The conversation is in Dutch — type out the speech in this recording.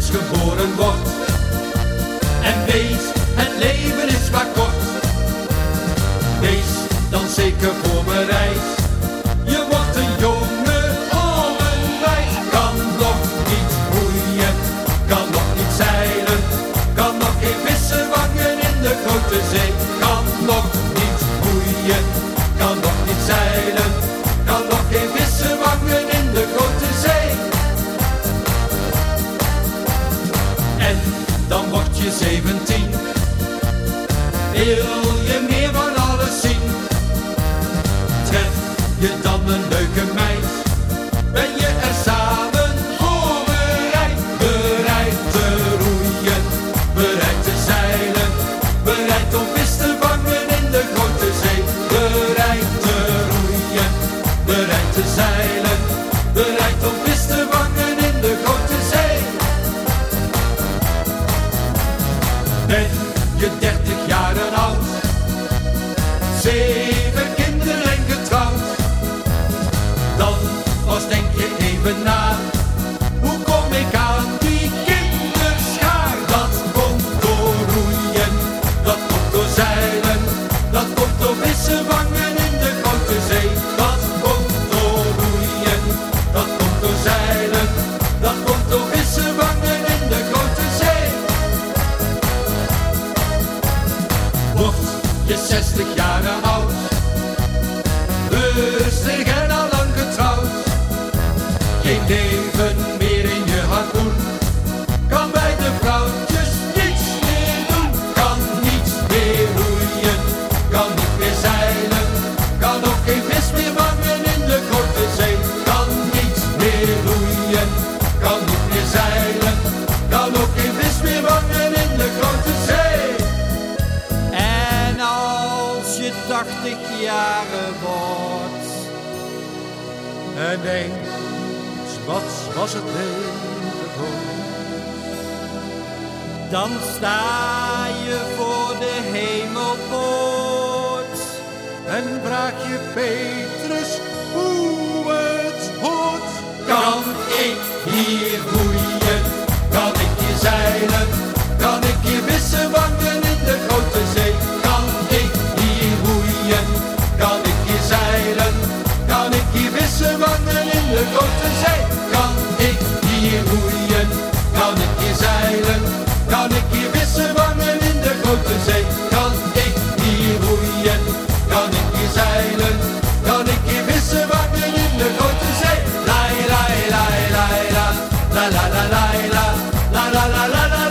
geboren wordt. En wees, het leven is maar kort. Wees dan zeker voorbereid. Wil je meer van alles zien? Tref je dan een leuke meid? Ben je er samen voor bereid? Bereid te roeien, bereid te zeilen, bereid om vis te vangen in de grote zee. Bereid te roeien, bereid te zeilen, Zeven kinderen en getrouwd? Dan pas denk je even na. 60 jaren oud, rustig en al lang getrouwd. Geen leven meer in je harpoen, kan bij de vrouwtjes niets meer doen. Kan niets meer roeien, kan niet meer zeilen, kan ook geen vis meer vangen je 80 jaren wordt, En denkt, wat was het leven voor? dan sta je voor de hemelpoort. En vraag je Petrus hoe het hoort. Kan ik hier roeien? Kan ik hier vissen vangen in de grote zee? Kan ik hier roeien? Kan ik hier zeilen? Kan ik hier vissen vangen in de grote zee? La la la la la la la la la la la la la la